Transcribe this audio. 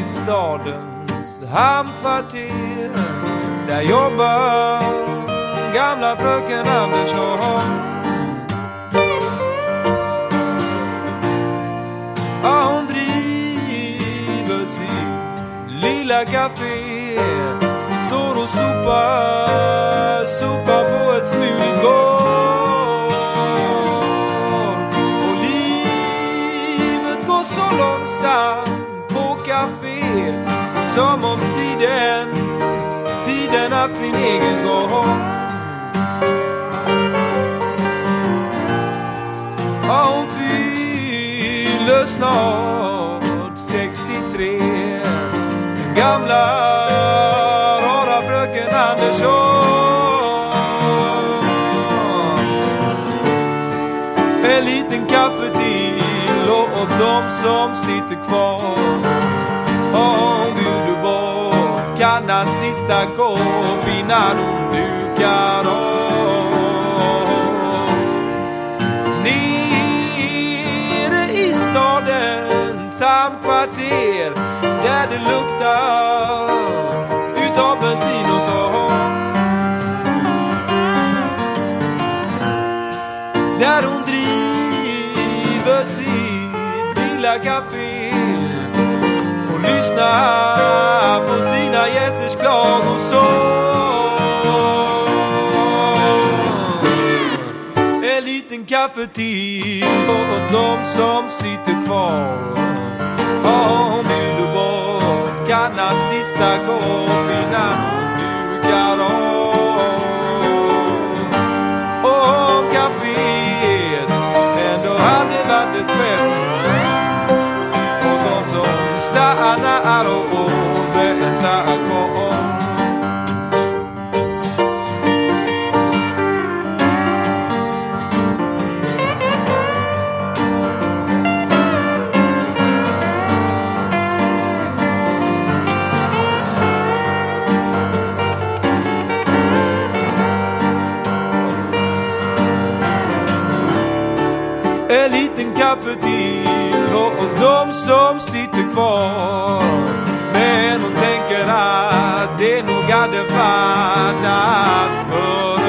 I stadens hamnkvarter. Där jobbar gamla fröken Andersson. Ja, hon driver sitt lilla café. Står och sopar, sopar café. Som om tiden, tiden haft sin egen gång. Ja, hon fyller snart 63 Den gamla rara fröken Andersson En liten kaffe till åt dem som sitter kvar om hon du bort kanna sista kopp innan hon dukar av Nere i stadens hamnkvarter där det luktar utav bensin och tång. Där hon driver sitt lilla café och på sina gästers klagosång. En liten kaffetid för de som sitter kvar. Ja, hon bjuder bort Kannas sista kopp innan hon dukar av. Och om kaféet ändå hade varit ett skämt stannar och väntar kvar En liten kaffe till och de som sitter kvar. Men hon tänker att det nog hade varnat för